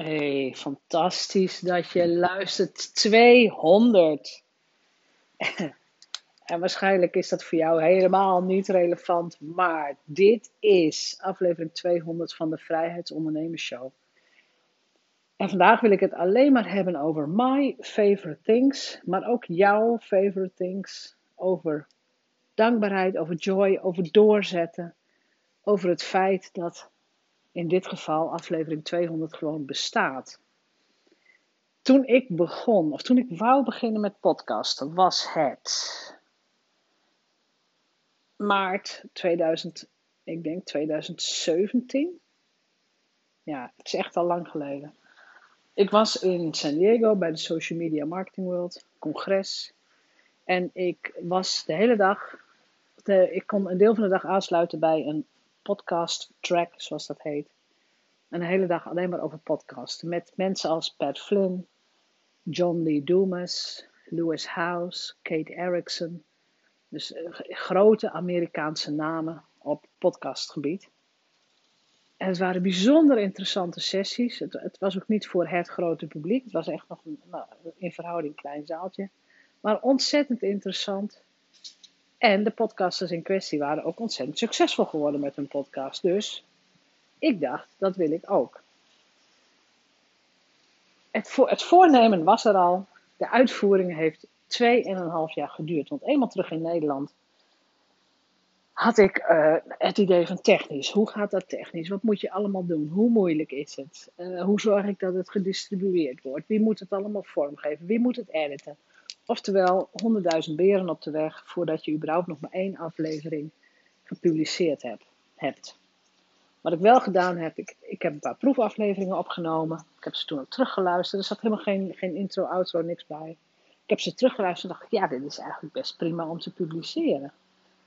Hey, fantastisch dat je luistert. 200. en waarschijnlijk is dat voor jou helemaal niet relevant, maar dit is aflevering 200 van de Vrijheidsondernemersshow. En vandaag wil ik het alleen maar hebben over my favorite things, maar ook jouw favorite things. Over dankbaarheid, over joy, over doorzetten. Over het feit dat in dit geval aflevering 200 gewoon bestaat. Toen ik begon, of toen ik wou beginnen met podcasten, was het maart 2000, ik denk 2017. Ja, het is echt al lang geleden. Ik was in San Diego bij de Social Media Marketing World congres. En ik was de hele dag, de, ik kon een deel van de dag aansluiten bij een podcast track, zoals dat heet. Een hele dag alleen maar over podcasten. Met mensen als Pat Flynn, John Lee Dumas, Lewis House, Kate Erickson. Dus eh, grote Amerikaanse namen op podcastgebied. En het waren bijzonder interessante sessies. Het, het, was ook niet voor het grote publiek. Het was echt nog een, nou, in verhouding klein zaaltje. Maar ontzettend interessant. En de podcasters in kwestie waren ook ontzettend succesvol geworden met hun podcast. Dus ik dacht, dat wil ik ook. Het, het voornemen was er al. De uitvoering heeft twee en een half jaar geduurd. Want eenmaal terug in Nederland had ik uh, het idee van technisch. Hoe gaat dat technisch? Wat moet je allemaal doen? Hoe moeilijk is het? Uh, hoe zorg ik dat het gedistribueerd wordt? Wie moet het allemaal vormgeven? Wie moet het editen? Oftewel, honderdduizend beren op de weg voordat je überhaupt nog maar één aflevering gepubliceerd hebt. Wat ik wel gedaan heb, ik, ik heb een paar proefafleveringen opgenomen. Ik heb ze toen ook teruggeluisterd. Er zat helemaal geen, geen intro, outro, niks bij. Ik heb ze teruggeluisterd en dacht, ja, dit is eigenlijk best prima om te publiceren.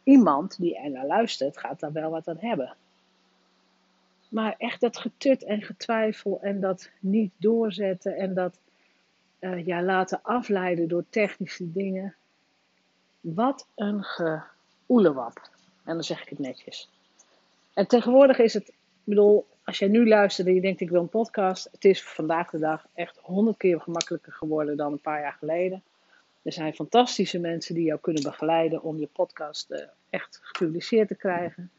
Iemand die er naar luistert, gaat daar wel wat aan hebben. Maar echt dat getut en getwijfel en dat niet doorzetten en dat uh, ja, laten afleiden door technische dingen. Wat een geoelewap. En dan zeg ik het netjes. En tegenwoordig is het, ik bedoel, als jij nu luistert en je denkt ik wil een podcast, het is vandaag de dag echt honderd keer gemakkelijker geworden dan een paar jaar geleden. Er zijn fantastische mensen die jou kunnen begeleiden om je podcast uh, echt gepubliceerd te krijgen.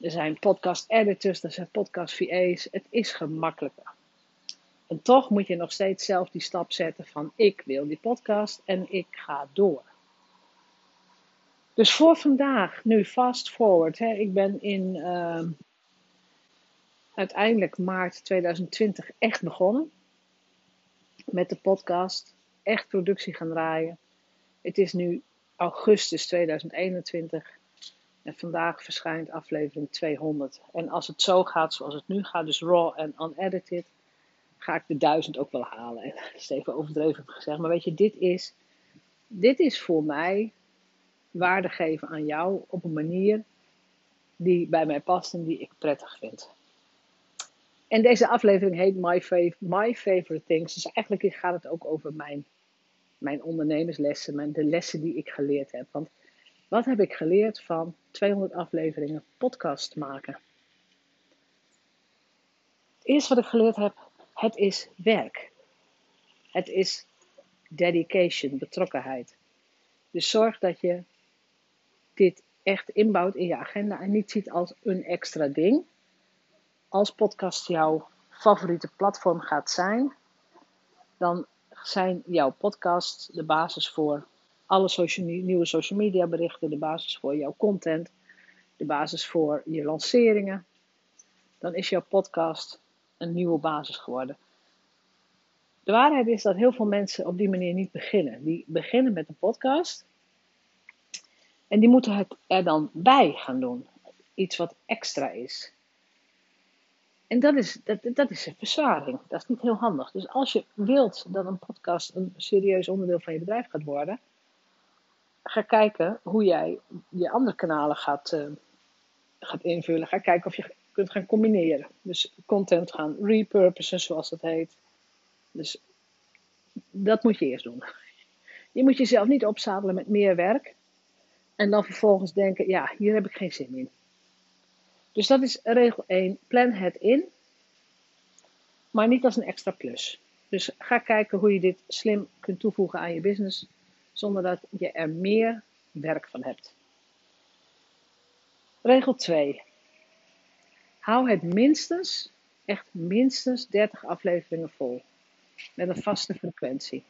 Er zijn podcast editors, er zijn podcast VA's. Het is gemakkelijker. En toch moet je nog steeds zelf die stap zetten van ik wil die podcast en ik ga door. Dus voor vandaag, nu fast forward. Hè, ik ben in uh, uiteindelijk maart 2020 echt begonnen met de podcast. Echt productie gaan draaien. Het is nu augustus 2021 en vandaag verschijnt aflevering 200. En als het zo gaat zoals het nu gaat, dus raw en unedited, ga ik de duizend ook wel halen. En dat is even overdreven gezegd. Maar weet je, dit is, dit is voor mij waarde geven aan jou op een manier die bij mij past en die ik prettig vind. En deze aflevering heet My, Fav My Favorite Things. Dus eigenlijk gaat het ook over mijn, mijn ondernemerslessen, mijn, de lessen die ik geleerd heb. Want wat heb ik geleerd van 200 afleveringen podcast maken? Het eerste wat ik geleerd heb, het is werk. Het is dedication, betrokkenheid. Dus zorg dat je dit echt inbouwt in je agenda en niet ziet als een extra ding. Als podcast jouw favoriete platform gaat zijn, dan zijn jouw podcasts de basis voor alle nieuwe social media berichten, de basis voor jouw content, de basis voor je lanceringen. Dan is jouw podcast een nieuwe basis geworden. De waarheid is dat heel veel mensen op die manier niet beginnen. Die beginnen met een podcast en die moeten het er dan bij gaan doen. Iets wat extra is. En dat is, dat, dat is een verzwaring. Dat is niet heel handig. Dus als je wilt dat een podcast een serieus onderdeel van je bedrijf gaat worden, ga kijken hoe jij je andere kanalen gaat, uh, gaat invullen. Ga kijken of je gaan combineren. Dus content gaan repurposen, zoals dat heet. Dus dat moet je eerst doen. Je moet jezelf niet opzadelen met meer werk. En dan vervolgens denken, ja, hier heb ik geen zin in. Dus dat is regel 1. Plan het in. maar niet als een extra plus. Dus ga kijken hoe je dit slim kunt toevoegen aan je business, zonder dat je er meer werk van hebt. Regel 2. Hou het minstens, echt minstens 30 afleveringen vol. Met een vaste frequentie.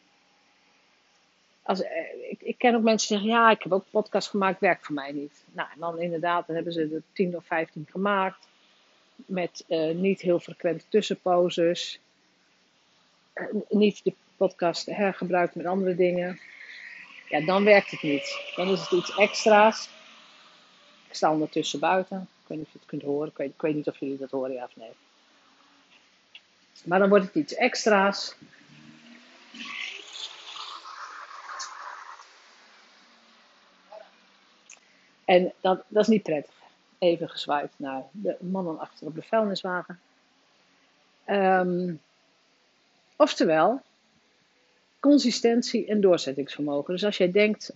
Als, eh, ik, ik, ken ook mensen die zeggen, ja, ik heb ook podcast gemaakt, werkt voor mij niet. Nou, en dan inderdaad, dan hebben ze er 10 of 15 gemaakt. Met uh, niet heel frequente tussenposes. Uh, niet de podcast hergebruikt met andere dingen. Ja, dan werkt het niet. Dan is het iets extra's. Ik sta ondertussen buiten. Weet niet of je het kunt horen. Ik weet, ik weet niet of jullie dat horen, ja of nee. Maar dan wordt het iets extra's. En dat, dat is niet prettig. Even gezwaaid naar de mannen achter op de vuilniswagen. Um, oftewel, consistentie en doorzettingsvermogen. Dus als jij denkt,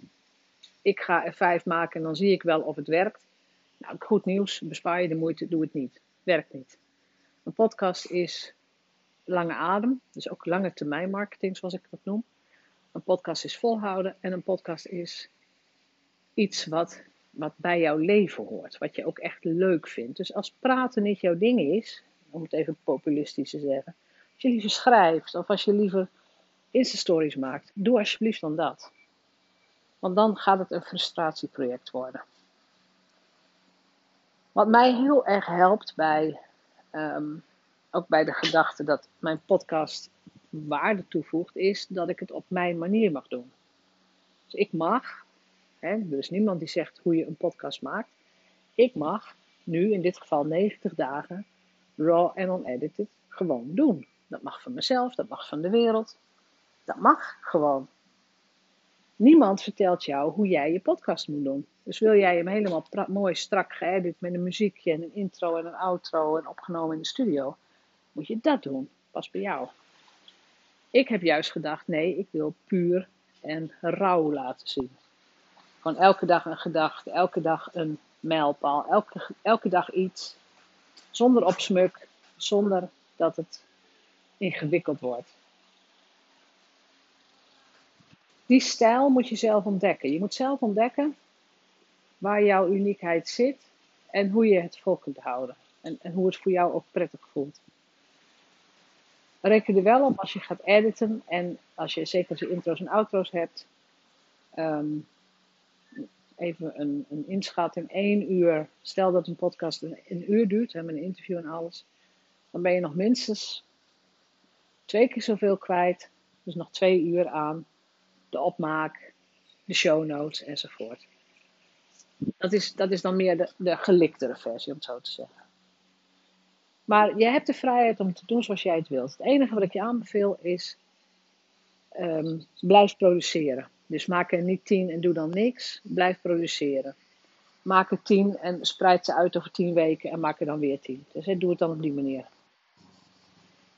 ik ga er vijf maken en dan zie ik wel of het werkt. Nou, goed nieuws, bespaar je de moeite, doe het niet. Werkt niet. Een podcast is lange adem, dus ook lange termijn marketing zoals ik dat noem. Een podcast is volhouden en een podcast is iets wat, wat bij jouw leven hoort, wat je ook echt leuk vindt. Dus als praten niet jouw ding is, om het even populistisch te zeggen, als je liever schrijft of als je liever Insta-stories maakt, doe alsjeblieft dan dat. Want dan gaat het een frustratieproject worden. Wat mij heel erg helpt bij, um, ook bij de gedachte dat mijn podcast waarde toevoegt, is dat ik het op mijn manier mag doen. Dus ik mag, hè, er is niemand die zegt hoe je een podcast maakt. Ik mag nu in dit geval 90 dagen raw en unedited gewoon doen. Dat mag van mezelf, dat mag van de wereld. Dat mag gewoon. Niemand vertelt jou hoe jij je podcast moet doen. Dus wil jij hem helemaal mooi strak geëdit met een muziekje en een intro en een outro en opgenomen in de studio, moet je dat doen. Pas bij jou. Ik heb juist gedacht, nee, ik wil puur en rauw laten zien. Gewoon elke dag een gedachte, elke dag een mijlpaal, elke, elke dag iets. Zonder opsmuk, zonder dat het ingewikkeld wordt. Die stijl moet je zelf ontdekken. Je moet zelf ontdekken waar jouw uniekheid zit en hoe je het vol kunt houden. En, en hoe het voor jou ook prettig voelt. Reken er wel op als je gaat editen en als je zeker als je intro's en outro's hebt. Um, even een, een inschatting, één uur. Stel dat een podcast een, een uur duurt, hè, met een interview en alles. Dan ben je nog minstens twee keer zoveel kwijt. Dus nog twee uur aan de opmaak, de show notes enzovoort. Dat is, dat is dan meer de, de geliktere versie, om het zo te zeggen. Maar je hebt de vrijheid om te doen zoals jij het wilt. Het enige wat ik je aanbeveel is: um, blijf produceren. Dus maak er niet tien en doe dan niks. Blijf produceren. Maak er tien en spreid ze uit over tien weken en maak er dan weer tien. Dus doe het dan op die manier.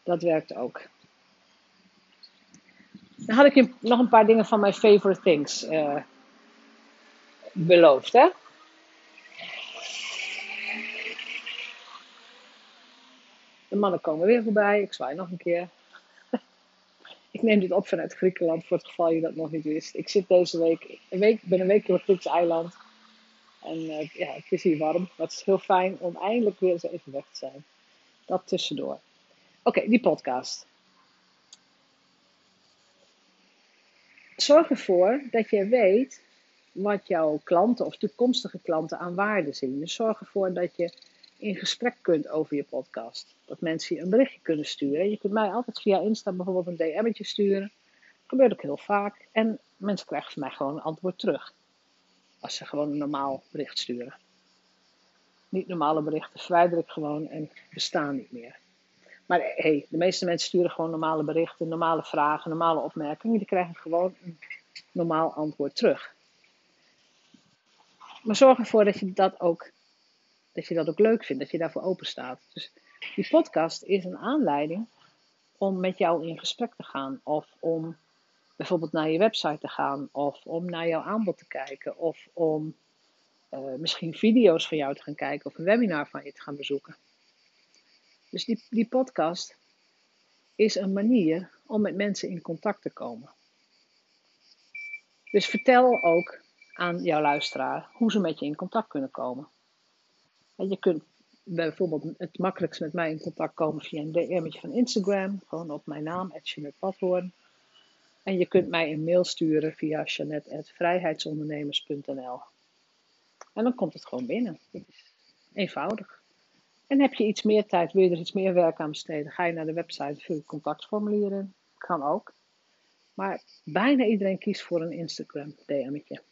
Dat werkt ook. Dan had ik je nog een paar dingen van mijn favorite things uh, beloofd, hè? De mannen komen weer voorbij. Ik zwaai nog een keer. ik neem dit op vanuit Griekenland voor het geval je dat nog niet wist. Ik zit deze week, een week ben een week op het Griekse eiland. En uh, ja, het is hier warm. Het is heel fijn om eindelijk weer eens even weg te zijn. Dat tussendoor. Oké, die podcast. Zorg ervoor dat je weet wat jouw klanten of toekomstige klanten aan waarde zien. Dus zorg ervoor dat je in gesprek kunt over je podcast. Dat mensen je een berichtje kunnen sturen. Je kunt mij altijd via Insta bijvoorbeeld een DM'tje sturen. Dat gebeurt ook heel vaak. En mensen krijgen van mij gewoon een antwoord terug. Als ze gewoon een normaal bericht sturen. Niet normale berichten verwijder ik gewoon en bestaan niet meer. Maar hey, de meeste mensen sturen gewoon normale berichten, normale vragen, normale opmerkingen. Die krijgen gewoon een normaal antwoord terug. Maar zorg ervoor dat je dat ook, dat je dat ook leuk vindt, dat je daarvoor open staat. Dus die podcast is een aanleiding om met jou in gesprek te gaan. Of om bijvoorbeeld naar je website te gaan. Of om naar jouw aanbod te kijken. Of om uh, misschien video's van jou te gaan kijken. Of een webinar van je te gaan bezoeken. Dus die, die podcast is een manier om met mensen in contact te komen. Dus vertel ook aan jouw luisteraar hoe ze met je in contact kunnen komen. En je kunt bijvoorbeeld het makkelijkst met mij in contact komen via een DM'tje van Instagram, gewoon op mijn naam, Pathoorn. En je kunt mij een mail sturen via jeanette.vrijheidsondernemers.nl. En dan komt het gewoon binnen. Is eenvoudig. En heb je iets meer tijd, wil je er iets meer werk aan besteden, ga je naar de website, vul je contactformulieren. Kan ook. Maar bijna iedereen kiest voor een Instagram DM'tje.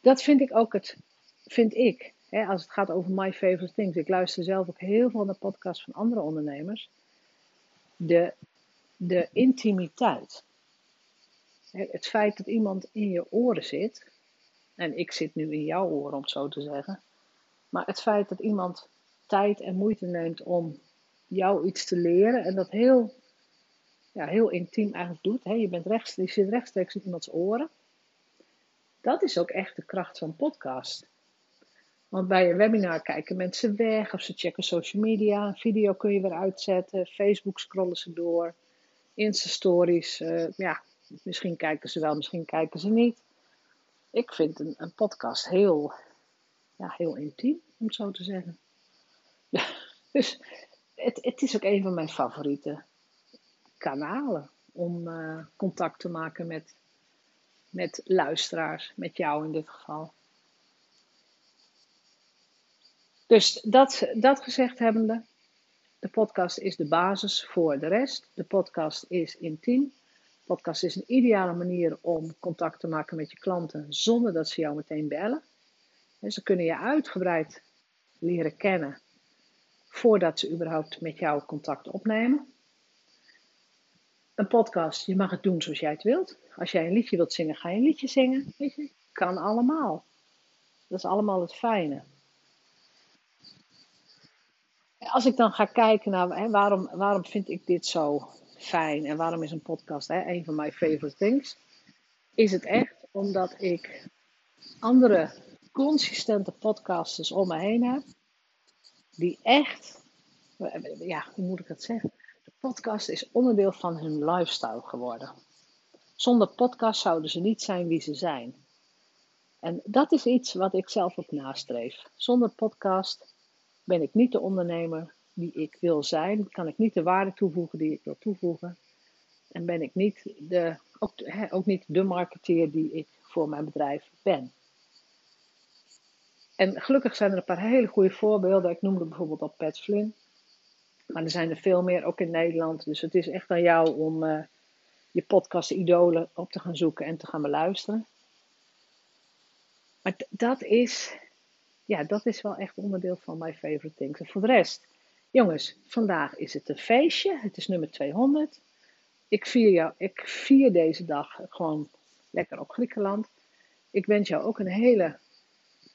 Dat vind ik ook het, vind ik, hè, als het gaat over my favorite things. Ik luister zelf ook heel veel naar podcasts van andere ondernemers. De, de intimiteit. Het feit dat iemand in je oren zit, en ik zit nu in jouw oren om het zo te zeggen, maar het feit dat iemand tijd en moeite neemt om jou iets te leren en dat heel, ja, heel intiem eigenlijk doet, hè? Je, bent zit rechtstreeks in iemands oren, dat is ook echt de kracht van podcast. Want bij een webinar kijken mensen weg of ze checken social media. Een video kun je weer uitzetten. Facebook scrollen ze door. Insta-stories. Uh, ja, misschien kijken ze wel, misschien kijken ze niet. Ik vind een, een podcast heel, ja, heel intiem, om het zo te zeggen. dus het, het is ook een van mijn favoriete kanalen om uh, contact te maken met met luisteraars, met jou in dit geval. Dus dat, dat gezegd hebbende, de podcast is de basis voor de rest. De podcast is intiem. De podcast is een ideale manier om contact te maken met je klanten zonder dat ze jou meteen bellen. Ze kunnen je uitgebreid leren kennen voordat ze überhaupt met jou contact opnemen. Een podcast, je mag het doen zoals jij het wilt. Als jij een liedje wilt zingen, ga je een liedje zingen. Weet je, kan allemaal. Dat is allemaal het fijne. Als ik dan ga kijken naar hè, waarom, waarom vind ik dit zo fijn en waarom is een podcast hè, een van mijn favorite things, is het echt omdat ik andere consistente podcasters om me heen heb, die echt, ja, hoe moet ik dat zeggen? De podcast is onderdeel van hun lifestyle geworden. Zonder podcast zouden ze niet zijn wie ze zijn. En dat is iets wat ik zelf ook nastreef. Zonder podcast ben ik niet de ondernemer die ik wil zijn. Kan ik niet de waarde toevoegen die ik wil toevoegen. En ben ik niet de, ook, ook niet de marketeer die ik voor mijn bedrijf ben. En gelukkig zijn er een paar hele goede voorbeelden. Ik noemde bijvoorbeeld al Pat Flynn. Maar er zijn er veel meer, ook in Nederland. Dus het is echt aan jou om, uh, je podcast-idolen op te gaan zoeken en te gaan beluisteren. Maar dat is, ja, dat is wel echt onderdeel van mijn favorite things. En voor de rest, jongens, vandaag is het een feestje. Het is nummer 200. Ik vier, jou, ik vier deze dag gewoon lekker op Griekenland. Ik wens jou ook een hele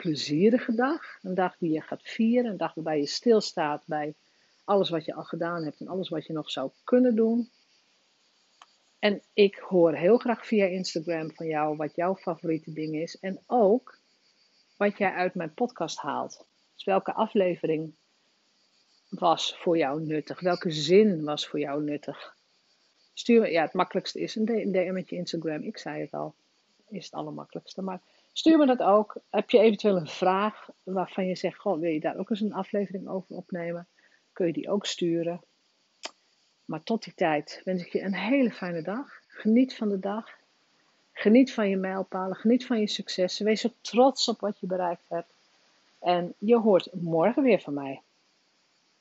plezierige dag. Een dag die je gaat vieren. Een dag waarbij je stilstaat bij alles wat je al gedaan hebt en alles wat je nog zou kunnen doen. En ik hoor heel graag via Instagram van jou wat jouw favoriete ding is. En ook wat jij uit mijn podcast haalt. Dus welke aflevering was voor jou nuttig? Welke zin was voor jou nuttig? Stuur me, ja, het makkelijkste is een DM met je Instagram. Ik zei het al, is het allermakkelijkste. Maar stuur me dat ook. Heb je eventueel een vraag waarvan je zegt: Goh, wil je daar ook eens een aflevering over opnemen? Kun je die ook sturen? Maar tot die tijd wens ik je een hele fijne dag. Geniet van de dag. Geniet van je mijlpalen. Geniet van je successen. Wees ook trots op wat je bereikt hebt. En je hoort morgen weer van mij.